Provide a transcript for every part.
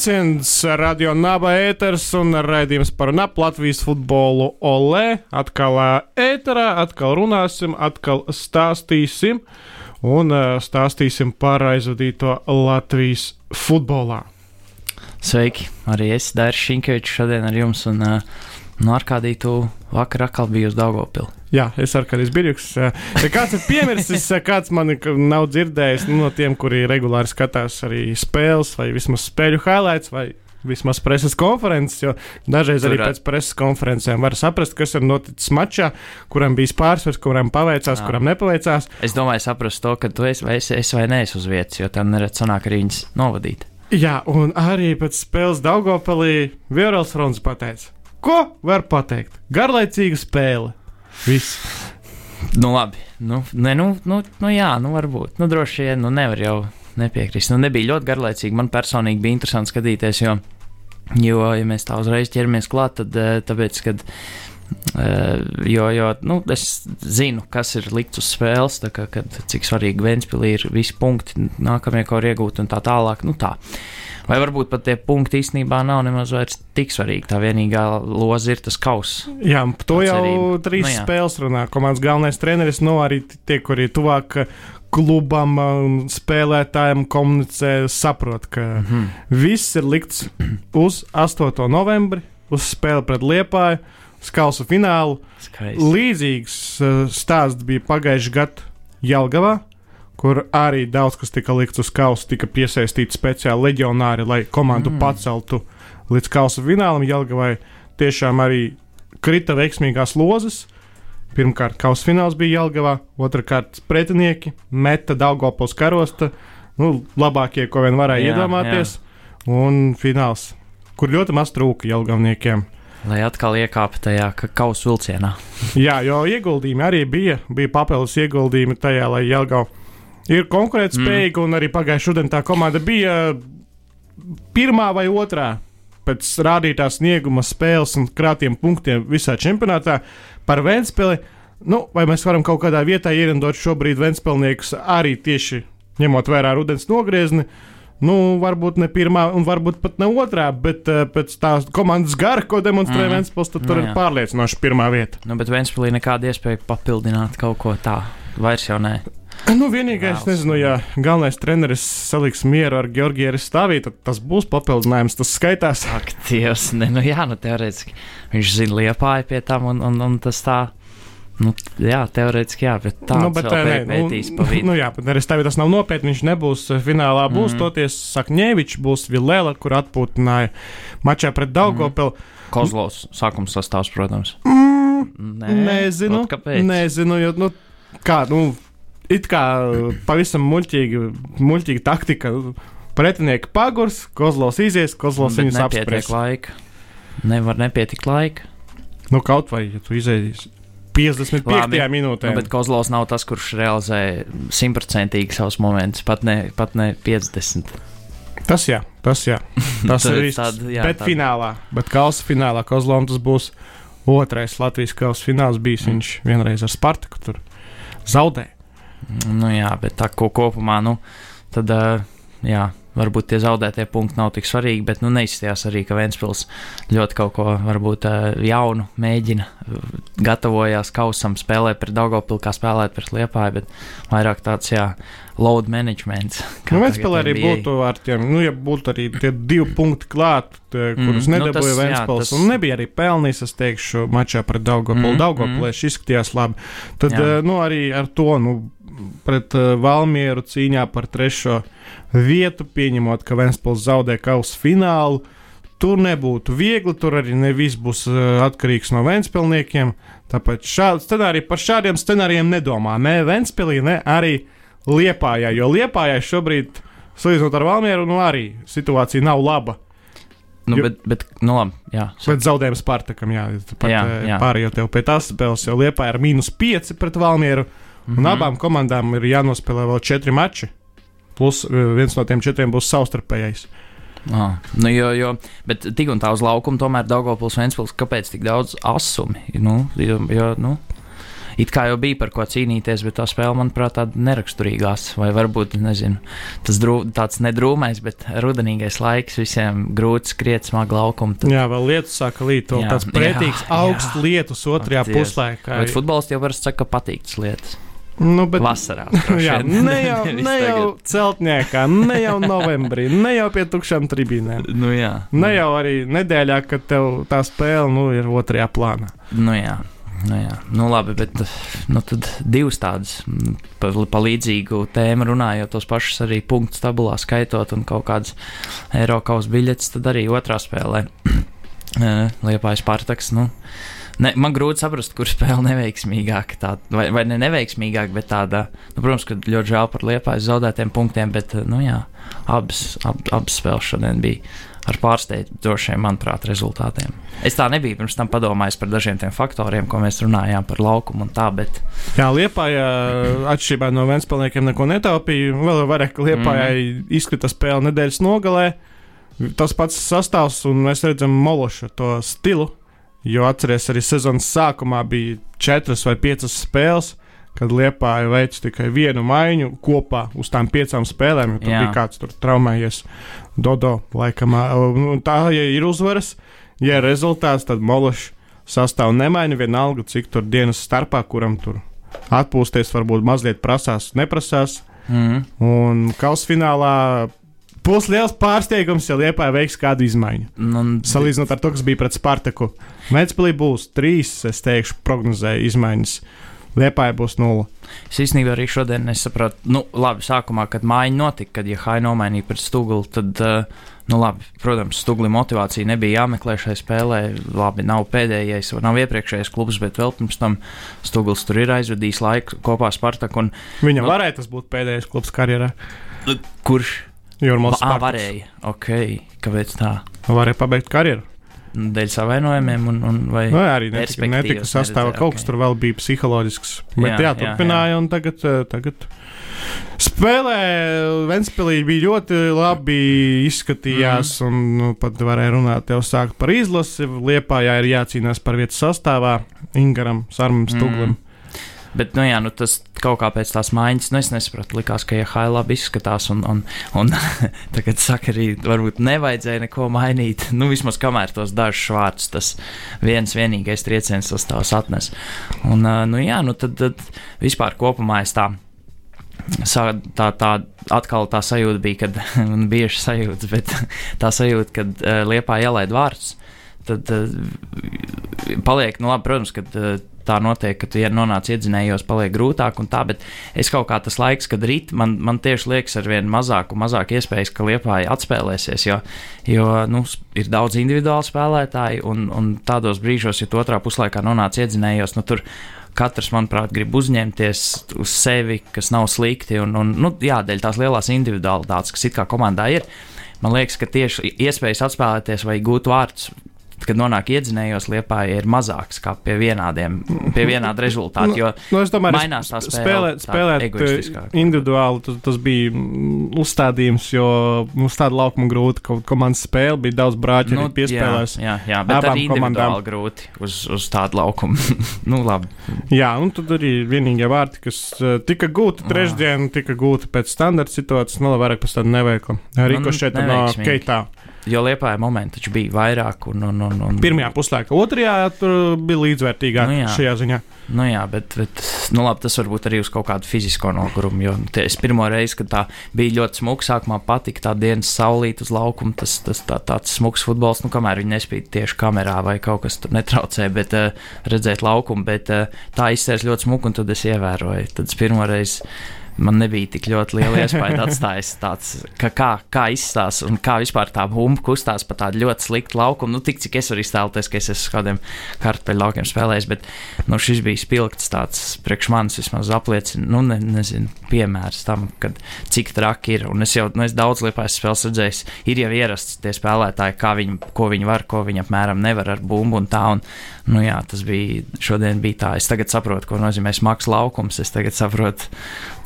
Sveiciens! Radio Naba ēters un raidījums par NAP Latvijas futbolu Olē. Atkal ēterā, atkal runāsim, atkal stāstīsim un stāstīsim par aizvadīto Latvijas futbolā. Sveiki! Arī es, Dairis Šinkevičs, šodien ar jums un uh, no Arkādītu vakar atkal biju uz Daugopilu. Jā, es ar kādiem birjuks. Ja kāds ir piemirsis, kāds man nav dzirdējis nu, no tiem, kuri regulāri skatās arī spēles vai vismaz spēļu highlights vai vismaz preses konferences, jo dažreiz arī pēc preses konferencēm var saprast, kas ir noticis mačā, kuram bija pārsvars, kuram paveicās, Jā. kuram nepaveicās. Es domāju, saprast to, ka tu esi vai, esi, esi vai neesi uz vietas, jo tam neredz sanāk arī viņas novadīt. Jā, un arī pēc spēles Daugopelī Vierals Frons pateica, ko var pateikt? Garlaicīga spēle Viss. Nu, labi. Nu, ne, nu, nu, nu, jā, nu, varbūt. Nu, droši vien, nu, nevar jau nepiekrist. Nu, nebija ļoti garlaicīgi. Man personīgi bija interesanti skatīties, jo, jo ja mēs tā uzreiz ķeramies klāt, tad eh, tāpēc, kad. Uh, jo, jo nu, es zinu, kas ir likts uz spēles, kā, kad, cik svarīgi Vēnspīlī ir visi punkti, nākamie, ko var iegūt un tā tālāk. Nu, tā. Uh, Vai varbūt pat tie punkti īstenībā nav nemaz vairs tik svarīgi. Tā vienīgā loza ir tas kauss. Jā, to jau trīs nu, jā. spēles runā. Komandas galvenais treneris, nu arī tie, kuri tuvāk klubam, spēlētājiem komunicē, saprot, ka mm -hmm. viss ir likts uz 8. novembri, uz spēli pret Liepāju, uz kausa finālu. Skaisti. Līdzīgs uh, stāsts bija pagājušajā gadā Jelgavā kur arī daudz kas tika likts uz kausa, tika piesaistīti speciāli leģionāri, lai komandu mm. paceltu līdz kausa finālam. Jelgavai tiešām arī krita veiksmīgās lozes. Pirmkārt, kausa fināls bija Jelgavā, otrkārt, pretinieki meta Daugopils karosta, nu, labākie, ko vien varēja jā, iedomāties, jā. un fināls, kur ļoti maz trūka Jelgavniekiem. Lai atkal iekāptu tajā kausa vilcienā. jā, jo ieguldījumi arī bija, bija papildus ieguldījumi tajā, lai Jelgavā ir konkurētspējīga, mm. un arī pagājušā rudenī tā komanda bija pirmā vai otrā pēc rādītā snieguma spēles un krātiem punktiem visā čempionātā par Vēnspili. Nu, vai mēs varam kaut kādā vietā ierindot šobrīd Vēnspilniekus arī tieši ņemot vērā rudens nogriezni? Nu, varbūt ne pirmā, un varbūt pat ne otrā, bet uh, pēc tās komandas gara, ko demonstrē mm. Vēnspils, tad tur nu, ir pārliecinoši pirmā vieta. Nu, bet Vēnspilī nekāda iespēja papildināt kaut ko tādu. Vairs jau nē. Nu, vienīgais, nezinu, ja galvenais treneris saliks mieru ar Georgiju stāvīt, tad tas būs papildinājums, tas skaitās. Ak, Dievs, ne, nu jā, nu teorētiski viņš zina liepāju pie tam, un, un, un tas tā. Nu, jā, teorētiski, jā, bet tā nu, bet, nē, pētīs nu, pa vidu. Nu, jā, bet arī stāvīt tas nav nopietni, viņš nebūs eh, finālā, būs mm. toties Sakņēvičs, būs Vilēla, kur atpūtināja mačā pret Daugopelu. Mm. Kozlovs, sākums sastāvs, protams. Mm, Nē, nezinu, nezinu, jo, nu, kā, nu, it kā pavisam muļķīga, muļķīga taktika. Pretinieki pagurs, Kozlovs izies, Kozlovs viņus apspēlēs. Laika. Nevar nepietikt laika. Nu, kaut vai, ja tu izēdīsi 55. Labi, minūtē. Nu, bet Kozlovs nav tas, kurš realizē simtprocentīgi savus momentus, pat ne, pat ne 50. Tas jā, tas jā. Tas ir īsts. Bet tād... finālā, bet kausa finālā Kozlovam tas būs otrais Latvijas kausa fināls bijis. Mm. Viņš vienreiz ar Spartaku tur zaudēja. Nu, jā, bet tā ko kopumā, nu, tad, jā, varbūt tie zaudētie punkti nav tik svarīgi, bet nu, neizstājās arī, ka Vēnspils ļoti kaut ko varbūt jaunu mēģina, gatavojās kausam, spēlē pret Daugopilu, kā spēlēt pret Liepāju, bet vairāk tāds, jā, load management. Nu, Vēnspilē arī bija. būtu ar tiem, nu, ja būtu arī tie divi punkti klāt, tie, mm, kurus mm, nedabūja nu, Vēnspils, tas... un nebija arī pelnījis, es teikšu, mačā pret Daugopilu. Mm, Daugopilē mm. izskatījās labi. Tad, jā. nu, arī ar to, nu, pret uh, Valmieru cīņā par trešo vietu, pieņemot, ka Vēnspils zaudē kausa finālu. Tur nebūtu viegli, tur arī ne viss būs uh, atkarīgs no Vēnspilniekiem. Tāpēc šādu scenāriju par šādiem scenārijiem nedomā ne Vēnspilī, ne arī Liepājā. Jo Liepājā šobrīd, salīdzinot ar Valmieru, nu arī situācija nav laba. Nu, jo, bet, bet, nu, labi, jā. Bet zaudējums Spartakam, jā. Pat, jā, jā. Pārējot tev pie tās spēles, jau Liepā ir mīnus 5 pret Valmieru. Mm -hmm. Un mhm. abām komandām ir jānospēlē vēl četri mači. Plus eh, viens no tiem četriem būs savstarpējais. Ah, nu jo, jo, bet tik un tā uz laukuma tomēr Daugopils Ventspils, kāpēc tik daudz asumi? Nu, jo, jo, nu, it kā jau bija par ko cīnīties, bet tā spēle, manuprāt, tāda neraksturīgās, vai varbūt, nezinu, tas drū, tāds nedrūmais, bet rudenīgais laiks visiem grūti skriet smagu laukumu. Tad... Jā, vēl lietus sāka līt, un tāds pretīgs augsts lietus otrajā puslaikā. Bet futbolists jau var saka, ka patīk tas lietas. Nu, bet, Vasarā. Jā, ne jau, ne jau celtniekā, ne jau novembrī, ne jau pie tukšām tribīnēm. Nu, jā. Ne jau arī nedēļā, kad tev tā spēle nu, ir otrajā plānā. Nu, jā. Nu, jā, nu labi, bet nu, divas tādas par pa līdzīgu tēmu runājot, tos pašus arī punktus tabulā skaitot un kaut kādas Eiropas biļetes, tad arī otrā spēlē Liepājas Partaks. Nu, Ne, man grūti saprast, kur spēle neveiksmīgāka, tā, vai, vai ne neveiksmīgāka, bet tāda, nu, protams, ka ļoti žēl par liepājas zaudētiem punktiem, bet, nu, jā, abas, ab, abas spēles šodien bija ar pārsteidzošiem, manuprāt, rezultātiem. Es tā nebiju pirms tam padomājis par dažiem tiem faktoriem, ko mēs runājām par laukumu un tā, bet. Jā, Liepājā atšķirībā no Vēnspēlniekiem neko netaupīja. Vēl vairāk, Liepājā mm. izkrita spēle nedēļas nogalē. Tas pats sastāvs, un mēs redzam mološu to stilu, Jo atcerieties, arī sezonas sākumā bija četras vai piecas spēles, kad Liepāja veica tikai vienu maiņu kopā uz tām piecām spēlēm. Tur Jā. bija kāds tur traumējies. Dodo, laikam, nu, tā, ja ir uzvaras, ja ir rezultāts, tad Mološs sastāv nemaina vienalga, cik tur dienas starpā, kuram tur atpūsties, varbūt mazliet prasās, neprasās. Mm. Un kausfinālā Būs liels pārsteigums, ja Lietuvā veiks kādu izmaiņu. Nu, Salīdzinot ar to, kas bija pret Spartaku. Vēstpēlī būs trīs, es teikšu, prognozēju izmaiņas. Liepāja būs nulle. Es īstenībā arī šodien nesapratu, nu, labi, sākumā, kad mājiņa notika, kad Jahai nomainīja pret Stūglu, tad, uh, nu, labi, protams, Stūgli motivācija nebija jāmeklē šai spēlē. Labi, nav pēdējais, nav iepriekšējais klubs, bet vēl pirms tam Stūgls tur ir aizvadījis laiku kopā ar Spartaku. Un, Viņam nu, varēja tas būt pēdējais klubs karjerā. Kurš? Jūrmālas Va, varēja. Ok, kāpēc tā? Varēja pabeigt karjeru. Dēļ savainojumiem, un, un vai no, nu, arī netika, netika sastāvā. Kaut kas okay. tur vēl bija psiholoģisks. Bet jā, jā turpināja, jā, jā. un tagad, eh, tagad spēlē Ventspēlī bija ļoti labi izskatījās, mm. un nu, pat varēja runāt jau sākt par izlasi. Liepā jā, ir jācīnās par vietu sastāvā Ingaram, Sarmam, Stuglim. Mm. Bet, nu, jā, nu, tas kaut kā pēc tās maiņas, nu, es nesapratu, likās, ka, ja Haila labi izskatās, un, un, un tagad saka, arī varbūt nevajadzēja neko mainīt. Nu, vismaz kamēr tos dažus vārdus, tas viens vienīgais trieciens tas tās atnes. Un, nu, jā, nu, tad, tad vispār kopumā es tā. Tā, tā atkal tā sajūta bija, kad man bija bieži sajūta, bet tā sajūta, kad uh, liepā ielaid vārdus, tad uh, paliek, nu labi, protams, kad uh, tā notiek, ka tu ja nonāc iedzinējos, paliek grūtāk un tā, bet es kaut kā tas laiks, kad rīt, man, man tieši liekas ar vien mazāk un mazāk iespējas, ka liepāja atspēlēsies, jo, jo nu, ir daudz individuālu spēlētāju un, un tādos brīžos, ja tu otrā puslaikā nonāc iedzinējos, nu tur katrs, manuprāt, grib uzņemties uz sevi, kas nav slikti. Un, un, nu, jā, dēļ tās lielās individualitātes, kas it kā komandā ir, man liekas, ka tieši iespējas atspēlēties vai gūt vārdus kad nonāk iedzinējos, liepā ir mazāks kā pie vienādiem, pie vienāda rezultāta. Jo nu, es domāju, mainās tā spēle. Spēlēt, spēlēt eh, individuāli, tas, tas bija mm, uzstādījums, jo uz tādu laukumu grūti, ka komandas spēle bija daudz brāļu, nu, piespēlēs. Jā, jā, jā bet arī komandām grūti uz, uz tādu laukumu. nu, labi. Jā, un tad arī vienīgie vārti, kas uh, tika gūti trešdien, tika gūti pēc standarta situācijas, vēl vairāk pēc tāda neveikla. Rikošēta no Keitā. Jo liepāja momenti taču bija vairāk. Un, un, un, un... Pirmajā puslaikā, otrajā bija līdzvērtīgāk nu, jā. šajā ziņā. Nu jā, bet, bet nu labi, tas varbūt arī uz kaut kādu fizisko nogurumu. Jo tie, es pirmo reizi, kad tā bija ļoti smuka, sākumā patika tā dienas saulīt uz laukuma, tas, tas tā, tāds smuks futbols, nu kamēr viņi nespīd tieši kamerā vai kaut kas tur netraucē, bet uh, redzēt laukumu, bet uh, tā izsēs ļoti smuku un tad es ievēroju. Tad es pirmo reizi man nebija tik ļoti liela iespēja atstājis tāds, ka kā, kā izstāsta un kā vispār tā bumba kustās pa tādu ļoti sliktu laukumu. Nu, tik cik es varu iztēloties, ka es esmu kādiem kartupeļu laukiem spēlējis, bet nu, šis bija spilgts tāds priekš manis vismaz apliecina, nu, ne, nezinu, piemērs tam, kad cik traki ir. Un es jau, nu, es daudz liepais spēles redzējis, ir jau ierasts tie spēlētāji, kā viņi, ko viņi var, ko viņi apmēram nevar ar bumbu un tā. Un, nu, jā, tas bija, šodien bija tā. Es tagad saprotu, ko nozīmē smags laukums. Es tagad saprotu,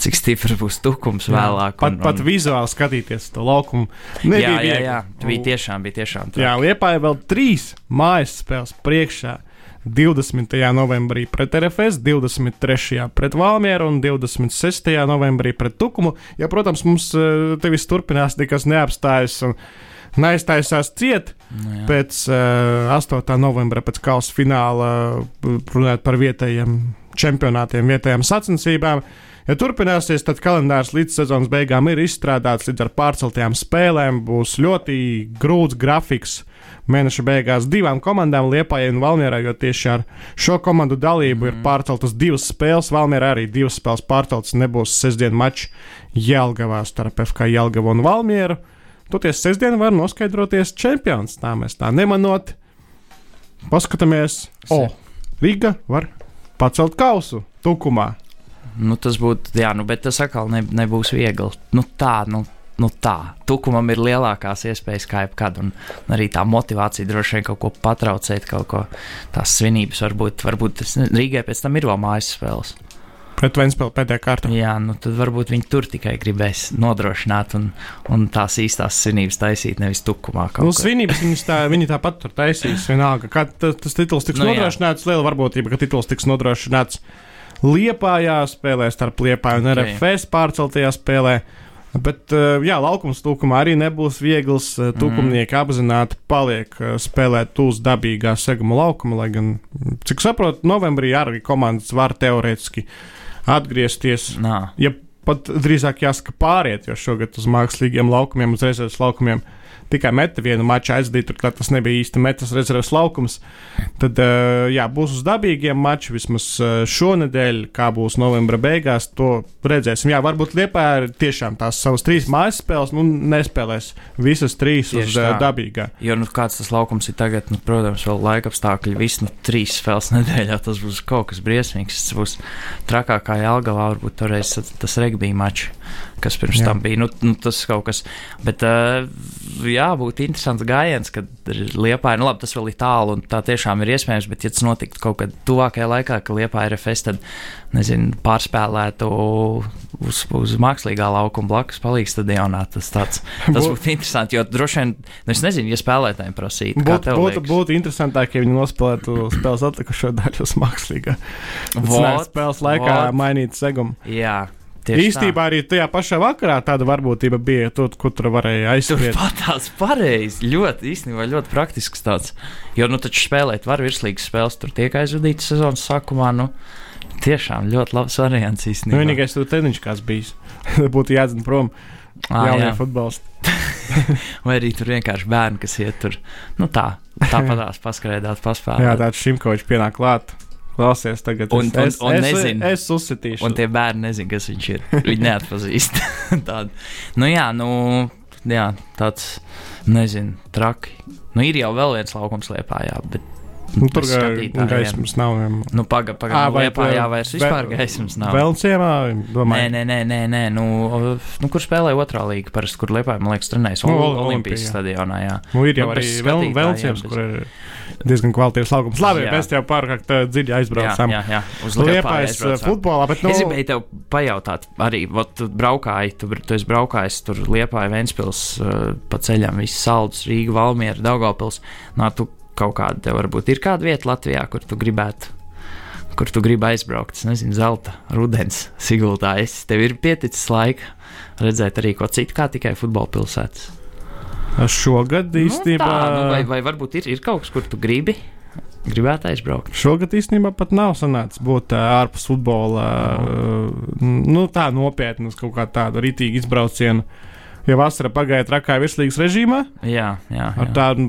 cik stiprs būs tukums jā, vēlāk. Pat, un, un... pat vizuāli skatīties to laukumu. Nebija jā, jā, jā, bija tiešām, bija tiešām. Traki. Jā, Liepā ir vēl trīs mājas spēles priekšā. 20. novembrī pret RFS, 23. pret Valmieru un 26. novembrī pret Tukumu. Ja, protams, mums uh, te viss turpinās, nekas neapstājas. Un, neaiztaisās ciet. Nu, pēc uh, 8. novembra, pēc kausa fināla, runājot par vietējiem čempionātiem, vietējām sacensībām. Ja turpināsies, tad kalendārs līdz sezonas beigām ir izstrādāts līdz ar pārceltajām spēlēm. Būs ļoti grūts grafiks mēneša beigās divām komandām, Liepājai un Valmierai, jo tieši ar šo komandu dalību mm. ir pārceltas divas spēles. Valmierai arī divas spēles pārceltas, nebūs sestdienas mačs Jelgavā starp FK Jelgavu un Valmieru. Toties sestdien var noskaidroties čempions, tā mēs tā nemanot. Paskatāmies, o, Riga var pacelt kausu tukumā. Nu, tas būtu, jā, nu, bet tas atkal ne, nebūs viegli. Nu, tā, nu, nu tā, tukumam ir lielākās iespējas kā jebkad, un arī tā motivācija droši vien kaut ko patraucēt, kaut ko tās svinības varbūt, varbūt tas Rīgai pēc tam ir vēl mājas spēles. Pret Vēnspēlu pēdējā kārtā. Jā, nu tad varbūt viņi tur tikai gribēs nodrošināt un, un tās īstās svinības taisīt, nevis tukumā. Nu, svinības viņas tā, viņi tāpat tur taisīs. Vienalga, kad tas tituls tiks nu, nodrošināts, liela varbūtība, ka tituls tiks nodrošināts Liepājā spēlē starp Liepāju un okay. RFS pārceltajā spēlē. Bet, eh, jā, laukums tūkumā arī nebūs viegls. Eh, tūkumnieki mm. apzināti paliek eh, spēlēt uz dabīgā seguma laukuma, lai gan, cik saprotu, novembrī arī komandas var teorētiski atgriezties. Nā. Ja pat drīzāk jāsaka pāriet, jo šogad uz mākslīgiem laukumiem, uz rezerves laukumiem tikai meta vienu maču aizdīt, turklāt tas nebija īsti metas rezerves laukums. Tad, uh, jā, būs uz dabīgiem mačiem vismaz uh, šonadēļ, kā būs novembra beigās, to redzēsim. Jā, varbūt Liepā ir tiešām tās savas trīs mājas spēles, nu, nespēlēs visas trīs Tieši uz uh, dabīgā. Jo, nu, kāds tas laukums ir tagad, nu, protams, vēl laika apstākļi, viss, nu, trīs spēles nedēļā, tas būs kaut kas briesmīgs. Tas būs trakākā Jelgavā, varbūt toreiz tas regbija mačs kas pirms jā. tam bija. Nu, nu, tas kaut kas, bet uh, jā, būtu interesants gājiens, kad Liepā ir, nu labi, tas vēl ir tālu un tā tiešām ir iespējams, bet ja tas notiktu kaut kad tuvākajā laikā, ka Liepā ir FS, tad, nezinu, pārspēlētu uz, uz mākslīgā laukuma blakus palīgs stadionā. Tas, tāds, tas būtu interesanti, jo droši vien, nu, es nezinu, ja spēlētājiem prasītu. Būtu, būtu, būtu interesantāk, ja viņi nospēlētu spēles atlikušo daļu uz mākslīgā. Tas spēles laikā mainīt segumu. Jā. Tieši Īstībā tā. arī tajā pašā vakarā tāda varbūtība bija, tur, kur tur varēja aizspriest. Tur pat tās pareizi, ļoti īstenībā ļoti praktisks tāds. Jo, nu, taču spēlēt var virslīgas spēles, tur tiek aizvadītas sezonas sākumā. Nu, tiešām ļoti labs variants īstenībā. Nu, vienīgais tur teniņš kāds bijis. būtu jādzina prom. Ah, jā. futbolisti. Vai arī tur vienkārši bērni, kas iet tur, nu tā, tāpatās paskrēdāt, paspēlēt. Jā, tāds šimkovičs pienāk klāt. Klausies, tagad un, es, un, un es, nezinu, es, es uzsitīšu. Un tie bērni nezina, kas viņš ir. Viņi neatpazīst. Tādu. Nu, jā, nu, jā, tāds, nezinu, traki. Nu, ir jau vēl viens laukums liepā, jā, bet Nu, tur ga gaismas nav. Nu, Pagaidām, paga, nu, liepā, jā, vairs vispār gaismas nav. Vēl ciemā, domāju. Nē, nē, nē, nē, nu, nu kur spēlē otrā līga, parasti, kur liepā, man liekas, trenējas nu, Olimpijas stadionā, jā. Nu, ir jau nu, arī vēl, vēl ciems, kur ir diezgan kvalitīvs laukums. Labi, jā. mēs tev pārāk dziļi aizbraucām. Jā, jā, jā. uz liepājas futbolā, bet, nu. Es gribēju tev pajautāt, arī, ot, tu braukāji, tu, tu esi braukājis tur liepāja Ventspils pa ceļam, viss saldus, Rīga, Valmiera, Daugavpils. Nā, tu kaut kāda, tev varbūt ir kāda vieta Latvijā, kur tu gribētu. Kur tu gribi aizbraukt, es nezinu, zelta, rudens, sigultā. Es tev ir pieticis laika redzēt arī ko citu, kā tikai futbola pilsētas. Šogad īstenībā. Nu, tā, nu, vai, vai varbūt ir, ir kaut kas, kur tu gribi? Gribētu aizbraukt. Šogad īstenībā pat nav sanācis būt uh, ārpus futbola. Uh, nu, tā nopietni uz kaut kā tādu rītīgu izbraucienu. Ja vasara pagāja trakā virslīgas režīmā. Jā, jā. jā. Tādu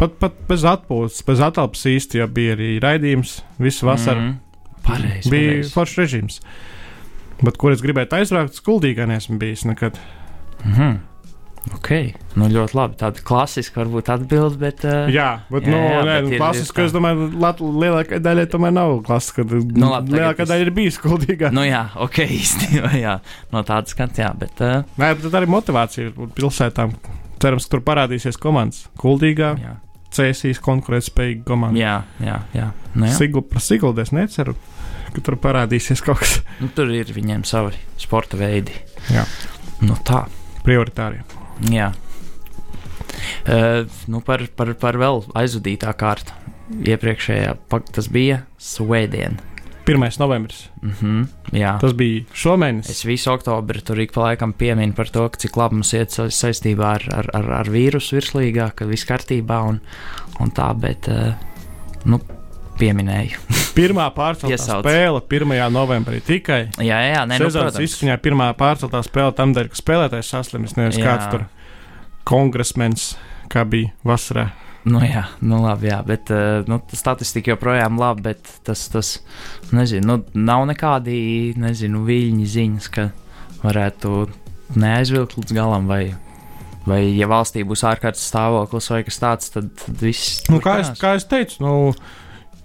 pat, pat bez atpūtas, bez atalpas īsti, jo bija arī raidījums visu vasaru. Mm. Pareizi. Bija pareiz. foršs režīms. Bet kur es gribēju aizraukt, skuldīgā neesmu bijis nekad. Mm -hmm. Ok, nu ļoti labi. Tāda klasiska varbūt atbilde, bet. Uh, jā, bet, jā, nu, jā, nē, bet klasiska, es domāju, lielākā daļa tomēr nav klasiska. Nu, labi, lielākā daļa ir bijusi skuldīgā. Nu jā, ok, īstenībā, jā, no tādas skats, jā, bet. Uh, nē, bet arī motivācija pilsētām. Cerams, ka tur parādīsies komandas. Kuldīgā, jā. cēsīs konkurētspējīga komanda. Jā, jā, jā. Nu, jā. Sigl, par Siguldu es neceru, ka tur parādīsies kaut kas. Nu, tur ir viņiem savi sporta veidi. Jā. Nu tā. Prioritārie. Jā. Uh, nu par, par, par vēl aizvadītā kārtu. iepriekšējā, tas bija Svētdiena. 1. novembris. Mm -hmm, jā. Tas bija šomēnes. Es visu oktobri tur ik pa laikam pieminu par to, cik labi mums iet saistībā ar, ar, ar, ar vīrusu virslīgā, ka viss kārtībā un, un tā, bet, uh, nu, pieminēju. pirmā pārceltā spēle 1. novembrī tikai. Jā, jā, nē, nu, Sezonas izskaņā pirmā pārceltā spēle tam dēļ, ka spēlētājs saslimis, nevis jā. kāds tur kongresmenis, kā bija vasarā. Nu, jā, nu labi, jā, bet uh, nu, statistika joprojām ir laba, bet tas, tas nezinu, nu, nav nekādi nezinu, viļņi ziņas, ka varētu neaizvilkt līdz galam. Vai, vai ja valstī būs ārkārtas stāvoklis vai kas tāds, tad, tad viss. Nu, kā, es, kā es teicu, nu,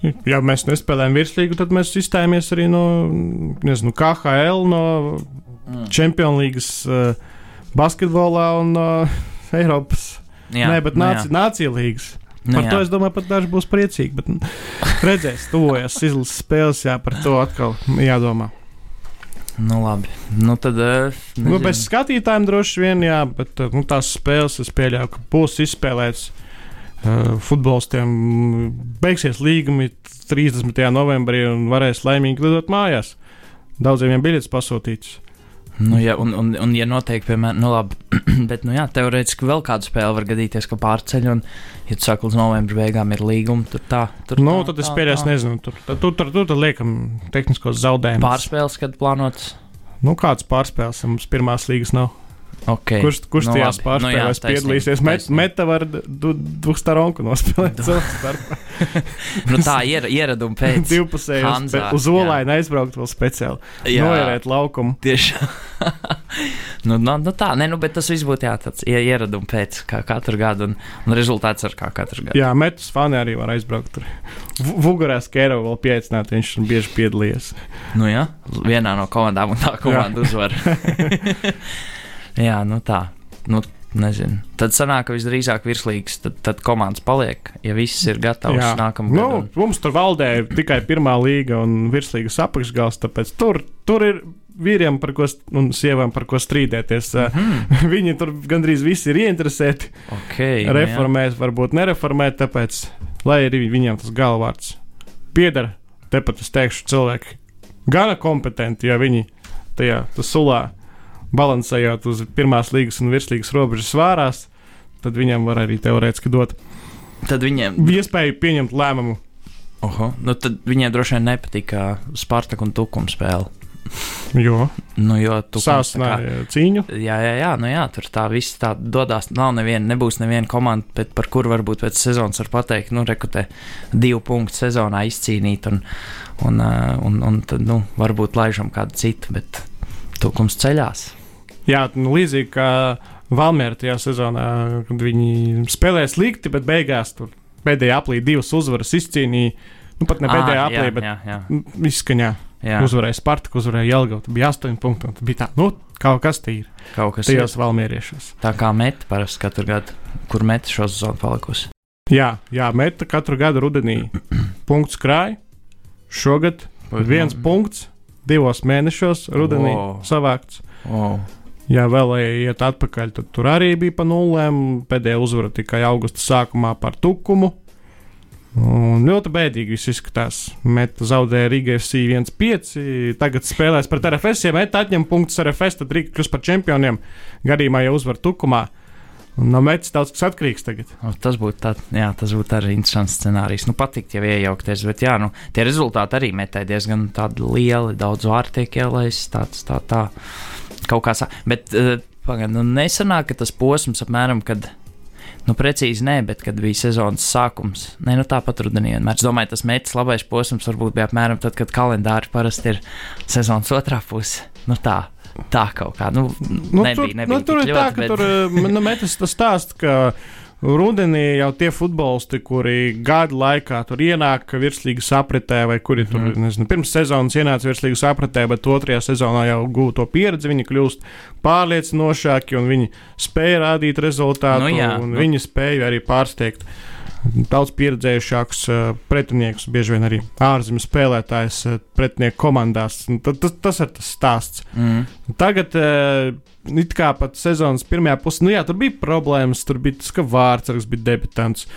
ja mēs nespēlējam virslīgu, tad mēs izstājāmies arī no nezinu, KHL, no mm. Champions League uh, basketbolā un uh, Eiropas Jā, Nē, bet nu, nāci, nācija līgas. Nu, par jā. to es domāju, pat daži būs priecīgi. Bet nu, redzēs, tuvojas izlases spēles, jā, par to atkal jādomā. Nu, labi. Nu, tad, uh, nu, bez skatītājiem droši vien, jā, bet nu, tās spēles es pieļauju, ka būs izspēlētas. Uh, futbolistiem beigsies līgumi 30. novembrī un varēs laimīgi lidot mājās. Daudziem jau biļetes pasūtītas. Nu, ja, un, un, un, ja notiek, piemēram, nu, labi, bet, nu, jā, teorētiski vēl kāda spēle var gadīties, ka pārceļ, un, ja tu saki, līdz novembra beigām ir līguma, tad tā. Tur, nu, tā, tad es pieļauju, nezinu, tur, tur, tur, tur, tur, tur liekam tehniskos zaudējumus. Pārspēles, kad plānotas? Nu, kāds pārspēles mums pirmās līgas nav? Okay. Kurš, kurš nu, tajās pārspēlēs nu, jā, piedalīsies? Met, meta var Dustaronku nospēlēt savā starpā. nu, tā ir ieraduma pēc. Divpusējos, uz olaini aizbraukt vēl speciāli. Jā. Noierēt laukumu. Tieši. nu, nu, nu tā, ne, nu, bet tas viss būtu jā, tāds ieraduma pēc kā katru gadu un, un rezultāts ar kā katru gadu. Jā, metas fani arī var aizbraukt tur. Vugurēs Kēro vēl pieaicināt, viņš ir bieži piedalījies. Nu jā, vienā no komandām un tā komanda uzvar. Jā, nu tā. Nu, nezinu. Tad sanāk, ka visdrīzāk virslīgs, tad, tad komandas paliek, ja viss ir gatavs nākamajam nu, gadam. Mums tur valdē ir tikai pirmā līga un virslīgas apakšgals, tāpēc tur, tur ir vīriem par ko, un sievām par ko strīdēties. Mm -hmm. Viņi tur gandrīz visi ir ieinteresēti. Okay, nu reformēt, jā. varbūt nereformēt, tāpēc, lai arī viņiem tas galvārds pieder, tepat es teikšu, cilvēki gana kompetenti, ja viņi tajā sulā balansējot uz pirmās līgas un virslīgas robežas svārās, tad viņam var arī teorētiski dot tad viņiem... iespēju pieņemt lēmumu. Oho, nu tad viņiem droši vien nepatika Spartak un Tukuma spēle. Jo, nu, jo tu sāsināji cīņu. Jā, jā, jā, nu jā, tur tā viss tā dodas. Nav neviena, nebūs neviena komanda, bet par kuru varbūt pēc sezonas var pateikt, nu, rekutē divu punktu sezonā izcīnīt, un, un, un, un tad, nu, varbūt laižam kādu citu, bet tukums ceļās. Jā, nu, līdzīgi kā Valmiera tajā sezonā, kad viņi spēlēja slikti, bet beigās tur pēdējā aplī divas uzvaras izcīnīja. Nu, pat ne pēdējā à, aplī, bet jā, jā. izskaņā. Jā. Uzvarēja Spartaku, uzvarēja Jelgavu. Tur bija 8 punkti. Tur bija tā, nu, kaut kas tīri. Kaut kas tajos valmieriešos. Tā kā meta parasti katru gadu, kur meta šo sezonu palikusi. Jā, jā, meta katru gadu rudenī punkts krāj. Šogad viens punkts divos mēnešos rudenī wow. savākts. Wow. Ja vēl iet atpakaļ, tad tur arī bija pa nulēm. Pēdējā uzvara tikai augusta sākumā par tukumu. Un ļoti bēdīgi viss izskatās. Meta zaudēja Riga FC 1-5. Tagad spēlēs pret RFS. Ja Meta atņem punktus RFS, tad Riga kļūs par čempioniem. Gadījumā jau uzvar tukumā. Un no metas daudz kas atkarīgs tagad. O, tas būtu tā, jā, tas būtu arī interesants scenārijs. Nu, patikt jau iejaukties, bet jā, nu, tie rezultāti arī metai diezgan lieli. Daudz vārtu tiek ielaists, tāds tā, tā kaut kā tā. Bet uh, pagaid, nu, nesanāk, ka tas posms apmēram, kad. Nu, precīzi nē, bet kad bija sezonas sākums, ne, nu, tāpat rudenī vienmēr. Es domāju, tas mērķis labais posms varbūt bija apmēram tad, kad kalendāri parasti ir sezonas otrā puse. Nu, tā, tā kaut kā. Nu, nu, nebija, tur, nebija nu, tur ir tā, ka bet... tur eh, nu, metas tas stāsts, ka rudenī jau tie futbolisti, kuri gada laikā tur ienāk virslīgas apritē, vai kuri mm. tur, mhm. nezinu, pirms sezonas ienāca virslīgas apritē, bet otrajā sezonā jau gūto pieredzi, viņi kļūst pārliecinošāki un viņi spēja rādīt rezultātu, nu, jā, un nu. viņi spēja arī pārsteigt daudz pieredzējušākus uh, pretiniekus, bieži vien arī ārzemju spēlētājus uh, pretinieku komandās. Tas, tas, tas ir tas stāsts. Mm. Tagad, uh, it kā pat sezonas pirmajā pusē, nu jā, tur bija problēmas, tur bija tas, ka vārds bija debitants.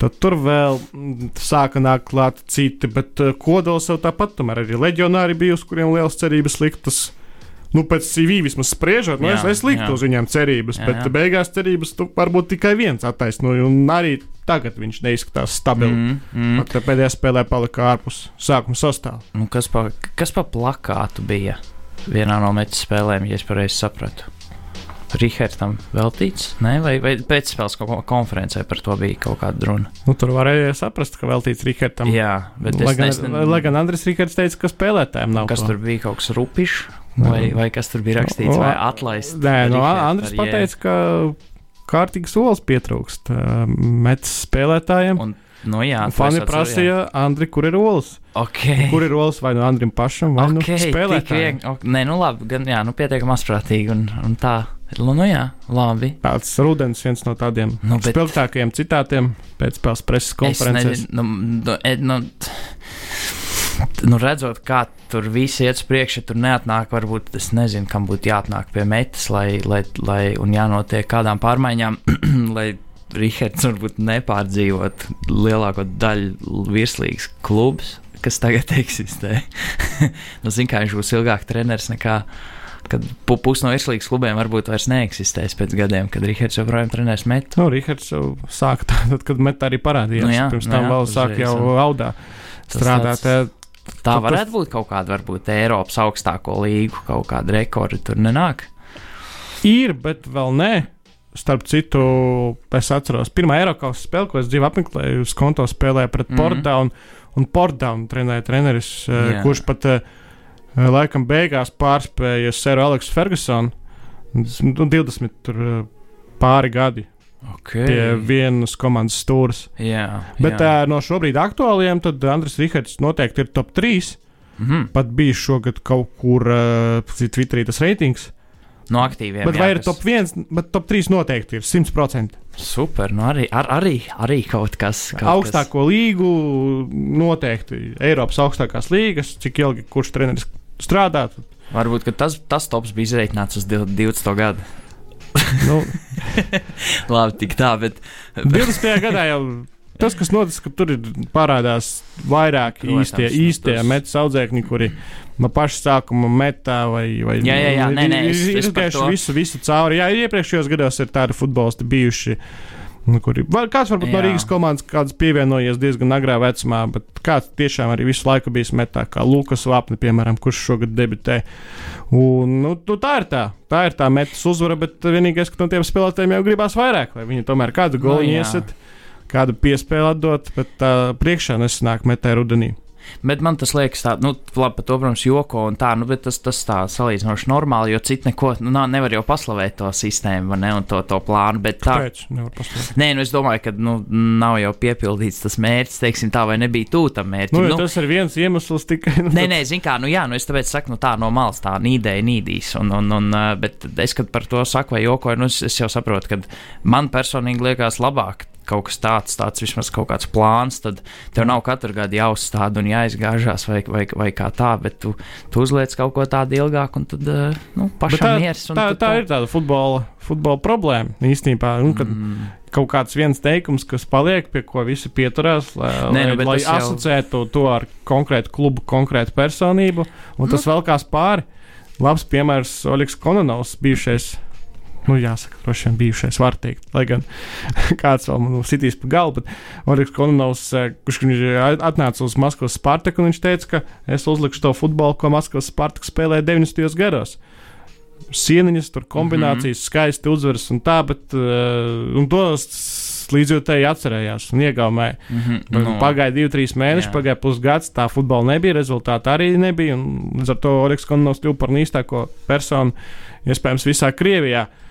Tad tur vēl mm, sāka nākt klāt citi, bet kodols jau tāpat, tomēr arī leģionāri bija, uz kuriem liels cerības liktas. Nu, pēc CV vismaz spriežot, nu, jā, es, es liktu jā. uz viņiem cerības, jā, bet jā. beigās cerības tu varbūt tikai viens attaisnoja. Un arī tagad viņš neizskatās stabili. Mm, mm. Pat pēdējā spēlē palika ārpus sākuma sastāvā. Nu, kas, pa, kas pa plakātu bija vienā no metu spēlēm, ja es pareizi sapratu? Rīgardam veltīts, ne? vai, vai pēcspēles konferencē par to bija kaut kāda runa. Nu, tur varēja saprast, ka veltīts Rīgardam. Jā, bet lai gan, ne... lai gan Andris Rīgards teica, ka spēlētājiem nav. Kas ko. tur bija kaut kas rupišs, vai, vai kas tur bija rakstīts, vai atlaists? Nē, no Andris pateica, ka kārtīgs solis pietrūkst metas spēlētājiem. Un Nu, jā, Fani prasīja, Andri, kur ir olas? Okay. Kur ir olas vai nu Andrim pašam, vai nu okay, nu spēlētājiem? Okay. Nē, nu labi, gan, jā, nu pietiekami asprātīgi un, un tā. Nu, nu jā, labi. Tāds rudens viens no tādiem nu, bet... spilgtākajiem citātiem pēc spēles preses konferences. Nu, nu, nu, nu, redzot, kā tur viss iet uz priekšu, tur neatnāk, varbūt es nezinu, kam būtu jāatnāk pie metas, lai, lai, lai un jānotiek kādām pārmaiņām, lai Rihards varbūt nepārdzīvot lielāko daļu virslīgas klubus, kas tagad eksistē. nu, Ziniet, kā viņš būs ilgāk treneris nekā. Kad pusi no virslīgas klubiem varbūt vairs neeksistēs pēc gadiem, kad Rihards joprojām trenēs metu. Nu, Rihards jau sāka tad, kad metā arī parādījās. Nu, jā, Pirms tam nu, jā, vēl sāk jau audā strādāt. Tāds, tā varētu būt kaut kāda, varbūt Eiropas augstāko līgu, kaut kāda rekorda tur nenāk. Ir, bet vēl nē. Starp citu, es atceros, pirmā Eiropas spēle, ko es dzīvē apmeklēju, uz konto spēlēju pret mm -hmm. Portdown, un Portdown trenēja treneris, yeah. kurš pat uh, laikam beigās pārspēja Seru Aleksu Fergusonu. Nu, 20 tur, uh, pāri gadi. Okay. Pie vienas komandas stūres. Jā, Bet jā. Uh, no šobrīd aktuāliem, tad Andris Rihards noteikti ir top 3. Mm -hmm. Pat bija šogad kaut kur uh, Twitterī tas reitings. No aktīviem. Bet jā, vai ir kas... top 1, bet top 3 noteikti ir 100%. Super, nu arī, ar, arī, arī kaut kas. Kaut Augstāko kas... līgu noteikti Eiropas augstākās līgas, cik ilgi kurš treneris strādā. Varbūt tas, tas tops bija izreikināts uz 20. gadu. nu, Labi, tik tā, bet. 20. gadā jau tas, kas notiek, ka tur ir parādās vairāk Protams, īstie, nu, īstie tas... metas audzēkņi, kuri no paša sākuma metā vai, vai jā, jā, jā, nē, nē, es, ir izgājuši visu, visu cauri. Jā, iepriekšējos gados ir tādi futbolisti bijuši. Nu, kuri, kāds varbūt jā. no Rīgas komandas kāds pievienojies diezgan agrā vecumā, bet kāds tiešām arī visu laiku bijis metā, kā Lukas Vapni, piemēram, kurš šogad debitē. Un, nu, nu, tā ir tā, tā ir tā metas uzvara, bet vienīgais, ka no tiem spēlētājiem jau gribās vairāk, lai viņi tomēr kādu golu no, iesit, kādu piespēli atdot, bet tā priekšā nesanāk metē rudenī. Bet man tas liekas, tā, nu, labi, par to, protams, joko un tā, nu, bet tas, tas tā salīdzinoši normāli, jo citu neko, nu, nā, nevar jau paslavēt to sistēmu, ne, un to, to plānu, bet tā. Kāpēc? Nevar paslavēt. Nē, nu, es domāju, ka, nu, nav jau piepildīts tas mērķis, teiksim tā, vai nebija tūta mērķis. Nu, nu, tas ir viens iemesls tikai. Nu, nē, nē, zin kā, nu, jā, nu, es tāpēc saku, nu, tā no malas tā nīdēja nīdīs, un, un, un, bet es, kad par to saku vai jokoju, nu, es, es jau saprotu, ka man personīgi liekas labāk kaut kas tāds, tāds vismaz kaut kāds plāns, tad tev nav katru gadu jāuzstāda un jāizgāžās vai, vai, vai kā tā, bet tu, tu uzliec kaut ko tādu ilgāku un tad eh, nu, pašam tā, miers. Tā, tā, tā ir tāda futbola, futbola problēma īstenībā. Nu, kad, mm. Kaut kāds viens teikums, kas paliek, pie ko visi pieturās, lai, Nē, nu, lai, lai asociētu jau... to ar konkrētu klubu, konkrētu personību, un tas nu. vēl kās pāri. Labs piemērs Oļegs Kononovs, bijušais nu, jāsaka, droši vien bijušais, var teikt. Lai gan kāds vēl man sitīs pa galvu, bet Oļegs Kononovs, eh, kurš atnāca uz Maskavas Spartaku, viņš teica, ka es uzlikšu to futbolu, ko Maskavas Spartaka spēlēja 90. gados. Sieniņas, tur kombinācijas, mm -hmm. skaisti uzvaras un tā, bet uh, tos līdzjūtēji atcerējās un iegaumēja. Mm -hmm. no. Pagāja divi, trīs mēneši, jā. pagāja pusgads, tā futbola nebija, rezultāti arī nebija. Līdz ar to Oļegs Kononovs kļuva par īstāko personu, iespējams, visā Krievijā. Uh,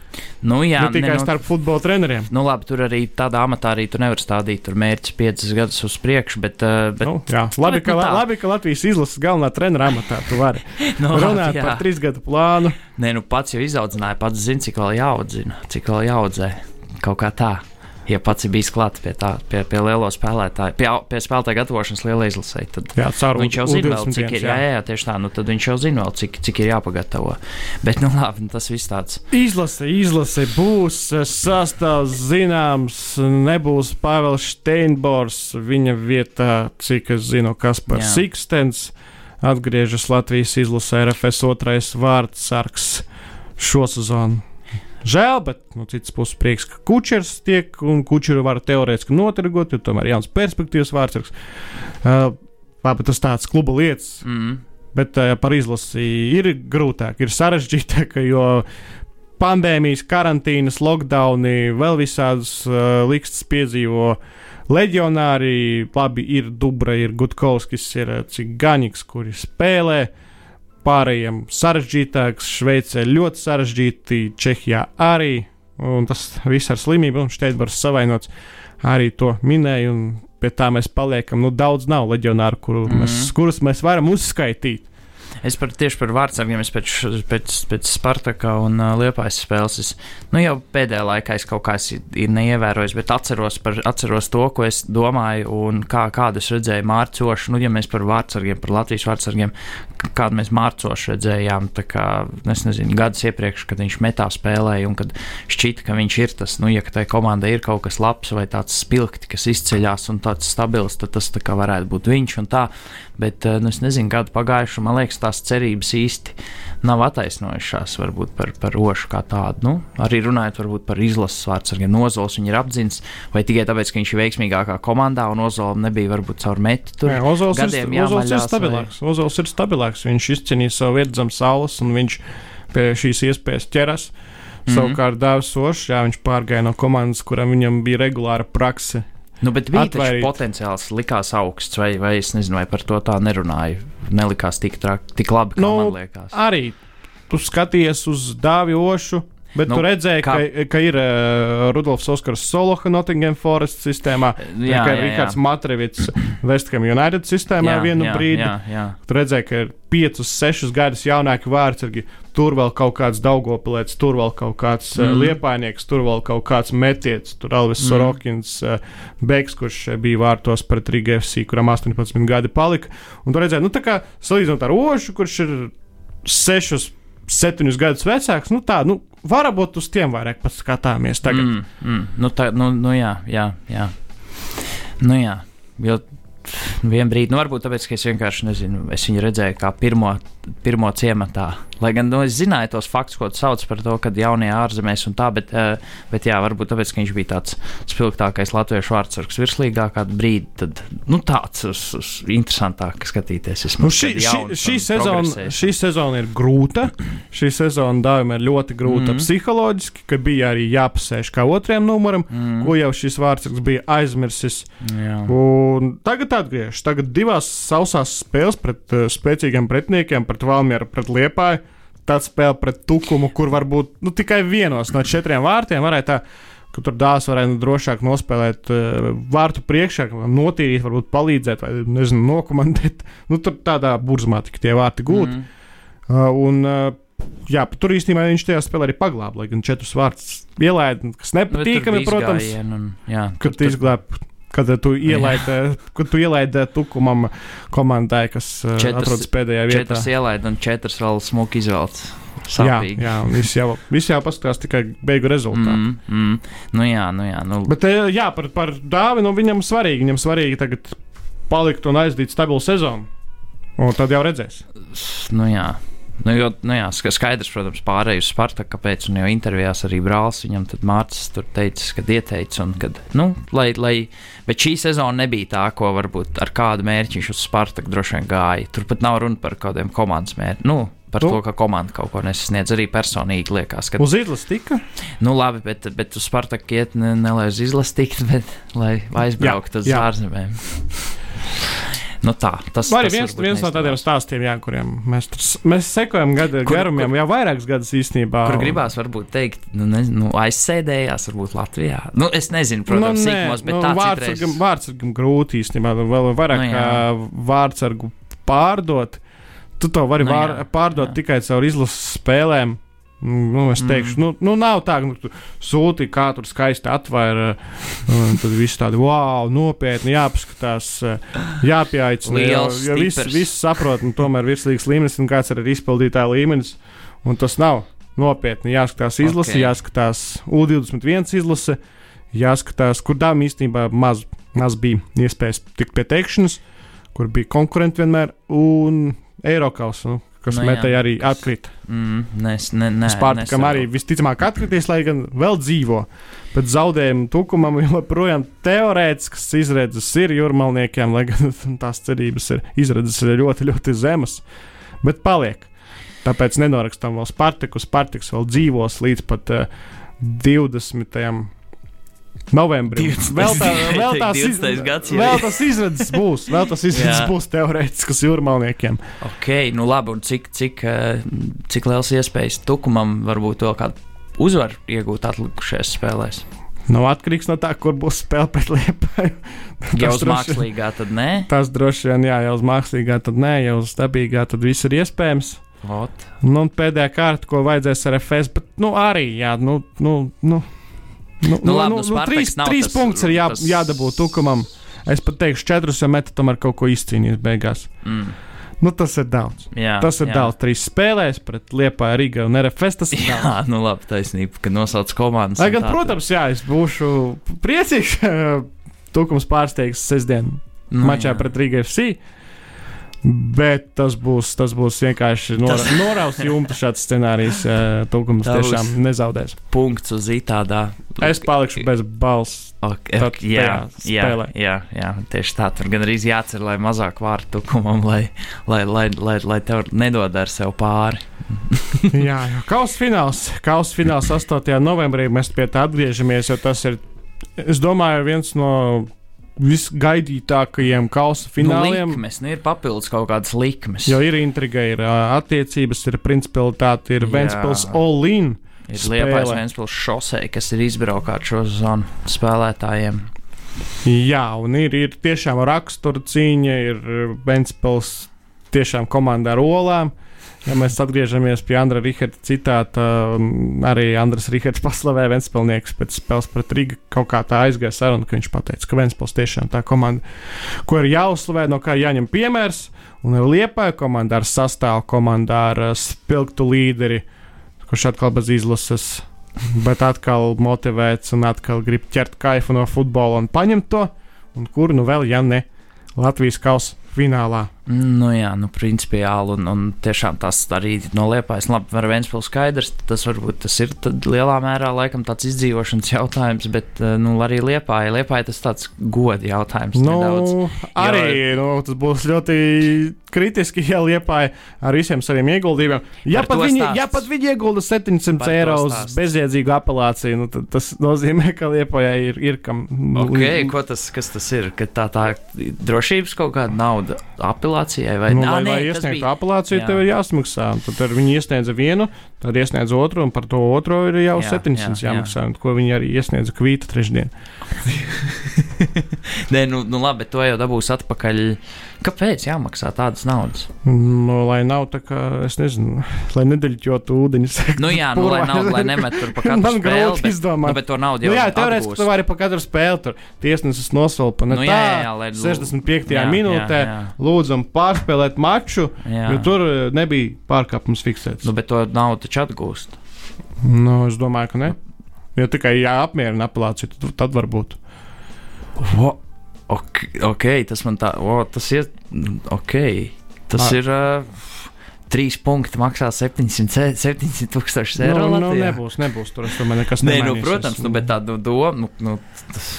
Nu, jā, ne tikai ne, nu, starp futbola treneriem. Nu, labi, tur arī tādā amatā arī tu nevar stādīt tur mērķis piecas gadus uz priekšu. Bet, uh, bet, nu, jā, labi, bet, ka, nu, labi, ka Latvijas izlases galvenā trenera amatā tu vari nu, runāt jā. par trīs gadu plānu. Nē, nu pats jau izaudzināja, pats zina, cik vēl jāaudzina, cik vēl jāaudzē. Kaut kā tā. Ja pats ir bijis klāts pie tā, pie, pie lielo spēlētāju, pie, pie spēlētāja gatavošanas lielai izlasē, tad jā, caur, viņš jau zina, vēl, cik ir, jā, jā, jā, tieši tā, nu tad viņš jau zina vēl, cik, cik ir jāpagatavo. Bet, nu labi, tas viss tāds. Izlase, izlase būs sastāvs zināms, nebūs Pāvils Steinbors, viņa vietā, cik es zinu, kas par Sikstens atgriežas Latvijas izlasē RFS otrais vārds sargs šo sezonu. Žēl, bet no citas puses prieks, ka kučers tiek un kučeru var teorētiski notirgot, jo tomēr jauns perspektīvas vārds. Uh, labi, tas tāds kluba lietas. Mm. Bet uh, par izlasi ir grūtāk, ir sarežģītāk, jo pandēmijas, karantīnas, lockdowni, vēl visādas uh, likstas piedzīvo leģionāri. Labi, ir Dubra, ir Gutkovskis, ir uh, Cigaņiks, kuri spēlē. Uh, pārējiem sarežģītāks, Šveicē ļoti sarežģīti, Čehijā arī. Un tas viss ar slimību, un Steidbars savainots arī to minēja. Pie tā mēs paliekam. Nu, daudz nav leģionāru, kuru mm -hmm. mēs, kurus mēs varam uzskaitīt. Es par, tieši par vārdsargiem, es pēc, pēc, pēc Spartaka un uh, Liepājas spēles, es, nu jau pēdējā laikā es kaut kā ir neievērojis, bet atceros, par, atceros to, ko es domāju un kā, kādu es redzēju mārcošu. Nu, ja mēs par vārdsargiem, par Latvijas vārdsargiem, kādu mēs mārcošu redzējām, tā kā, es nezinu, gadus iepriekš, kad viņš metā spēlēja un kad šķita, ka viņš ir tas, nu, ja tai komandai ir kaut kas labs vai tāds spilgti, kas izceļās un tāds stabils, tad tas tā kā varētu būt viņš un tā. Bet, nu, es nezinu, gadu pagājuši, man liekas, tā tās cerības īsti nav attaisnojušās varbūt par, par rošu kā tādu. Nu, arī runājot varbūt par izlases vārdsargiem, Nozols viņu ir apzināts, vai tikai tāpēc, ka viņš ir veiksmīgākā komandā un Ozols nebija varbūt caur metu. Tur Nē, Ozols, gadiem ir, Ozols ir stabilāks. Vai... Ozols ir stabilāks. Viņš izcīnīja savu vietu zem saules un viņš pie šīs iespējas ķeras. Mm -hmm. Savukārt Dārzs Ošs, jā, viņš pārgāja no komandas, kuram viņam bija regulāra prakse Nu, bet bija taču potenciāls likās augsts, vai, vai es nezinu, vai par to tā nerunāju. Nelikās tik, trak, tik labi, kā nu, man liekas. Arī tu skaties uz Dāvidu Ošu. Bet nu, tu redzēji, kā... ka, ka ir uh, Rudolfs Oskars Soloha Nottingham Forest sistēmā, jā, ka ir Rikārds Matrevits Westham United sistēmā jā, vienu jā, brīdi. Jā, jā. Tu redzēji, ka ir 5, 6 gadus jaunāki vārdsargi, tur vēl kaut kāds Daugopilēts, tur vēl kaut kāds mm. liepainieks, tur vēl kaut kāds metiets, tur Alvis mm. Sorokins, uh, Beks, kurš bija vārtos pret Riga FC, kuram 18 gadi palika. Un tu redzēji, nu tā kā salīdzinot ar Ošu, kurš ir 6, 7 gadus vecāks, nu tā, nu varbūt uz tiem vairāk paskatāmies tagad. Mm, mm, nu, tā, nu, nu jā, jā, jā. Nu jā, jo vienā brīdī, nu, varbūt tāpēc, ka es vienkārši nezinu, es viņu redzēju kā pirmo, pirmo ciematā. Lai gan nu, es zināju tos faktus, ko sauc par to, ka jaunie ārzemēs un tā, bet, uh, bet jā, varbūt tāpēc, ka viņš bija tāds spilgtākais latviešu vārdsargs virslīgā kādu brīdi, tad nu, tāds uz, uz interesantāk skatīties. Vismaz, nu, šī, šī, šī, sezona, šī sezona ir grūta. šī sezona dāvima ir ļoti grūta mm -hmm. psiholoģiski, ka bija arī jāpasēž kā otrajam numuram, mm -hmm. ko jau šis vārdsargs bija aizmirsis. Jā. Un tagad atgriežas. Tagad divās sausās spēles pret uh, spēcīgiem pretiniekiem, pret Valmieru, pret Liepāju. Tāds spēle pret Tukumu, kur varbūt nu, tikai vienos no četriem vārtiem varētu tā ka tur dāvāts varētu nu, drošāk nospēlēt uh, vārtu priekšā, notīrīt, varbūt palīdzēt, vai nezinu, nokomandēt. Nu, tur tādā burzmā tika tie vārti gūti. Mm. Uh, un, uh, jā, tur īstenībā viņš tajā spēlē arī paglāba, lai gan četrus vārtus ielaida, kas nepatīkami, protams. Un, jā, kad tur, izglāba kad tu ielaidi, kad tu ielaidi tukumam komandai, kas uh, četras, atrodas pēdējā vietā. Četras ielaidi un četras vēl smuki izvēlēts. Sāpīgi. Jā, jā viss jau, viss jau paskatās tikai beigu rezultātu. Mm, mm. Nu jā, nu jā. Nu. Bet eh, jā, par, par dāvinu viņam svarīgi. Viņam svarīgi tagad palikt un aizdīt stabilu sezonu. Un tad jau redzēs. Nu jā. Nu, jo, nu jā, skaidrs, protams, pārējai uz Spartaku, kāpēc, un jau intervijās arī brālis viņam Mārcis tur teica, ka ieteica, un kad, nu, lai, lai, bet šī sezona nebija tā, ko varbūt ar kādu mērķi viņš uz Spartaku droši vien gāja. Turpat nav runa par kādiem komandas mērķiem. Nu, par nu. to, ka komanda kaut ko nesasniedz. Arī personīgi liekas, ka. Uz izlases tika? Nu, labi, bet, bet uz Spartaku iet ne, ne lai uz izlases tiktu, bet lai aizbrauktu uz ārzemēm. Nu tā, tas ir viens, viens no tādiem stāstiem, jā, kuriem mēs, mēs sekojam gadu kur, garumiem, kur, jau vairākus gadus īstenībā. Kur gribās varbūt teikt, nu, ne, nu aizsēdējās, varbūt Latvijā. Nu, es nezinu, protams, nu, sīkumos, bet nu, tāds vārdsargam, vārdsargam grūti īstenībā, nu, vēl vairāk nu, vārdsargu pārdot. Tu to vari nu, vār, pārdot jā. tikai caur izlases spēlēm. Nu, es teikšu, mm. nu, nu nav tā, ka nu, sūti kā tur skaisti atvēra. Tad viss tādi wow, nopietni jāpaskatās, jāpieaicina. Jo, jo viss vis saprot, nu, tomēr virslīgas līmenis un kāds ir izpildītāja līmenis. Un tas nav nopietni. Jāskatās izlase, okay. jāskatās U21 izlase, jāskatās, kur dām īstenībā maz, maz bija iespējas tikt pie teikšanas, kur bija konkurenti vienmēr un Eiropas. Nu, kas nu, metēji arī atkrita. Mm, nes, ne, ne, Spārtakam arī visticamāk atkritīs, lai gan vēl dzīvo. Bet zaudējumu tukumam joprojām teorētiskas izredzes ir jūrmalniekiem, lai gan tās cerības ir izredzes ir ļoti, ļoti zemas. Bet paliek. Tāpēc nenorakstam vēl Spartaku. Spartaks vēl dzīvos līdz pat uh, 20 novembrī. Vēl, tā, vēl, tās, iz, gads, vēl tas izredzes būs, vēl tas izredzes būs teorētiskas jūrmalniekiem. Ok, nu labi, un cik, cik, eh, cik liels iespējas tukumam varbūt vēl kādu uzvaru iegūt atlikušajās spēlēs? Nav atkarīgs no tā, kur būs spēle pret Liepāju. ja uz mākslīgā, tad nē. Tas droši vien, jā, ja uz mākslīgā, tad nē, ja uz dabīgā, tad viss ir iespējams. Ot. Nu, pēdējā kārta, ko vajadzēs ar FS, bet, nu, arī, jā, nu, nu, nu Nu, nu, labi, nu, nu, nu, trīs trīs tas, punktus ir jā, tas... jādabū tukumam. Es pat teikšu, četrus, ja meta tomēr kaut ko izcīnījis beigās. Mm. Nu, tas ir daudz. Jā, tas ir jā. daudz. Trīs spēlēs pret Liepāju, Rīgā un RFS. Tas ir jā, daudz. nu labi, taisnība, ka nosauc komandas. Lai gan, protams, jā, es būšu priecīgs, Tukums pārsteigs sestdien nu, mačā jā. pret Rīgā FC. Bet tas būs, tas būs vienkārši nor, tas... noraus jumta šāds scenārijs. Tūkums tiešām nezaudēs. Punkts uz itādā. Es palikšu bez balss. Okay, okay, jā, jā, jā, jā, tieši tā. Tur gan arī jācer, lai mazāk vārtu tukumam, lai, lai, lai, lai, lai tev nedod ar sev pāri. jā, jau kausa fināls. Kausa fināls 8. novembrī mēs pie tā atgriežamies, jo tas ir, es domāju, viens no visgaidītākajiem kausa nu, fināliem. Nu, likmes, nu, ir papildus kaut kādas likmes. Jo ir intriga, ir uh, attiecības, ir principalitāte, ir Ventspils All-in. Ir Liepais Ventspils šosei, kas ir izbraukāt šo zonu spēlētājiem. Jā, un ir, ir tiešām rakstura cīņa, ir Ventspils tiešām komandā ar olām. Ja mēs atgriežamies pie Andra Riharda citāta, um, arī Andris Rihards paslavēja Vēnspilsnieks pēc spēles pret Rīgu. Kaut kā tā aizgāja saruna, ka viņš teica, ka Vēnspils tiešām tā komanda, ko ir jāuzslavē, no kā jāņem piemērs. Un ir liepāja komanda ar sastāvu, komanda ar uh, spilgtu līderi, kurš atkal bez izlases, bet atkal motivēts un atkal grib ķert kaifu no futbola un paņemt to. Un kur nu vēl, ja ne Latvijas kausa finālā. Nu, jā, nu, principiāli, un, un tiešām tas arī no liepājas, labi, var Vēnspils skaidrs, tas varbūt tas ir lielā mērā laikam tāds izdzīvošanas jautājums, bet, eh, nu, arī liepāja, liepāja tas tāds goda jautājums. Nu, nedaudz, arī, jo... nu, tas būs ļoti kritiski, ja liepāja ar visiem saviem ieguldījumiem. Ja pat, viņi, ja pat viņi iegulda 700 eiro uz bezjēdzīgu apelāciju, nu, tad tas nozīmē, ka liepājai ir, ir kam. Okay, ko tas, kas tas ir? Ka tā, tā drošības kaut kāda nauda apelācija apelācijai? Vai, nu, Nā, lai, nē, lai iesniegtu bija... apelāciju, jā. tev ir jāsmaksā. Tad viņi iesniedza vienu, tad iesniedz otru, un par to otro ir jau jā, 700 jā, jāmaksā. Jā. Ko viņi arī iesniedza kvīta trešdien. nē, nu, nu labi, bet to jau dabūs atpakaļ. Kāpēc jāmaksā tādas naudas? Nu, lai nav tā kā, es nezinu, lai nedaļķotu ūdeņus. Nu jā, nu, lai, nav, lai nemet tur pa katru spēli. Bet, izdomāt. nu, bet to naudu jau nu, jā, teorētiski tu vari pa katru spēli tur tiesnesis nosvalpa. Ne nu, jā, jā, jā, lai, 65. Jā, minūtē jā, jā. lūdzam pārspēlēt maču, jā. jo tur eh, nebija pārkāpums fiksēts. Nu, bet to naudu taču atgūst. Nu, es domāju, ka ne. Ja tikai jāapmierina apelācija, tad, tad varbūt. O, ok, ok, tas man tā, o, tas ir, ok, tas A. ir. Uh, Trīs punkti maksā 700 tūkstoši eiro. Nu, nu, nebūs, nebūs tur. Es domāju, nekas Nē, nu, protams, nu, bet tāda doma. Nu, nu, tas,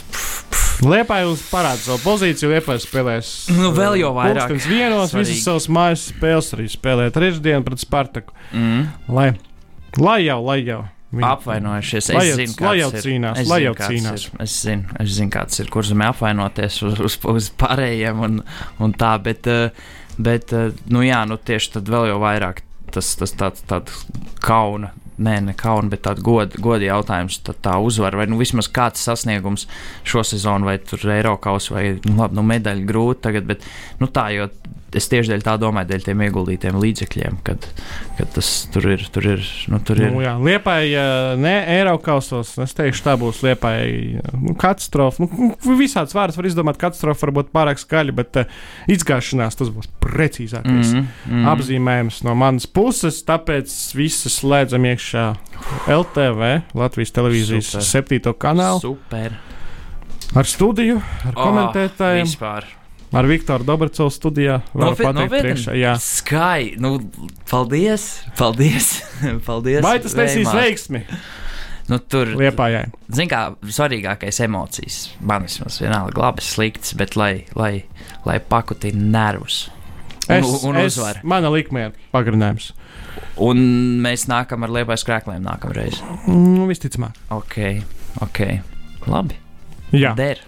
Liepājs parāda savu pozīciju, Liepājs spēlēs. Nu, vēl jau vairāk. Viņš vienos svarīgi. visas savas mājas spēles arī spēlē trešdienu pret Spartaku. Mm. Lai, lai jau, lai jau. Viņi... Apvainojušies. Es lai jau, zinu, lai jau cīnās. Es lai zinu, jau cīnās. Ir. Es zinu, es zinu, kāds ir, kurš zemē apvainoties uz, uz, uz pārējiem un, un tā, bet, eh, bet, eh, nu jā, nu tieši tad vēl jau vairāk tas, tas tāds, tāds kauna. Nē, ne kauna, bet tāds goda god jautājums, tad tā uzvara, vai nu vismaz kāds sasniegums šo sezonu, vai tur Eiropas vai nu, labi, nu, medaļa grūti tagad, bet nu, tā, jo es tieši dēļ tā domāju, dēļ tiem ieguldītiem līdzekļiem, kad, kad tas tur ir. Tur ir, nu, tur ir. Nu, jā, Liepai, ne Eiropausos, es teikšu, tā būs Liepai nu, katastrofa. Nu, visāds vārds var izdomāt, katastrofa var būt pārāk skaļa, bet uh, izgāšanās tas būs precīzākais mm -hmm. apzīmējums no manas puses. Tāpēc visi slēdzam iekšā LTV, Latvijas televīzijas Super. septīto kanālu. Super. Ar studiju, ar oh, komentētājiem. Vispār. Ar Viktoru Dobrcevu studijā. Nopietni, nopietni. Priekšā, jā, Skai. Nu, paldies. Paldies. paldies Vai tas nesīs veiksmi? Nu, tur Liepājai. Ziniet, kā svarīgākais emocijas. Man vismaz vienalga labi, slikts, bet lai, lai, lai pakutina nervus. Un, es, un es, uzvar. Mana likme ir pagarinājums. Un mēs nākam ar liepais krēkliem nākamreiz. Nu, visticamāk. Ok, ok. Labi. Jā. Der.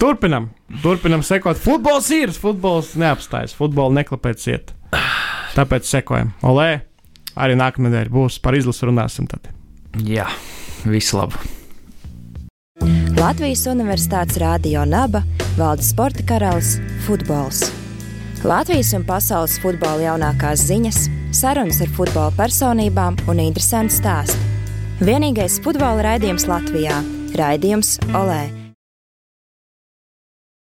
Turpinam, turpinam sekot. Futbols ir, futbols neapstājas, futbols neklapēc iet. Tāpēc sekojam. Olē, arī nākamā nedēļa būs par izlasu runāsim tad. Jā, visu labu! Latvijas Universitātes Rādio Naba valda sporta karalis - futbols. Latvijas un pasaules futbola jaunākās ziņas, sarunas ar futbola personībām un interesanti stāsti. Vienīgais futbola raidījums Latvijā - Raidījums Olē!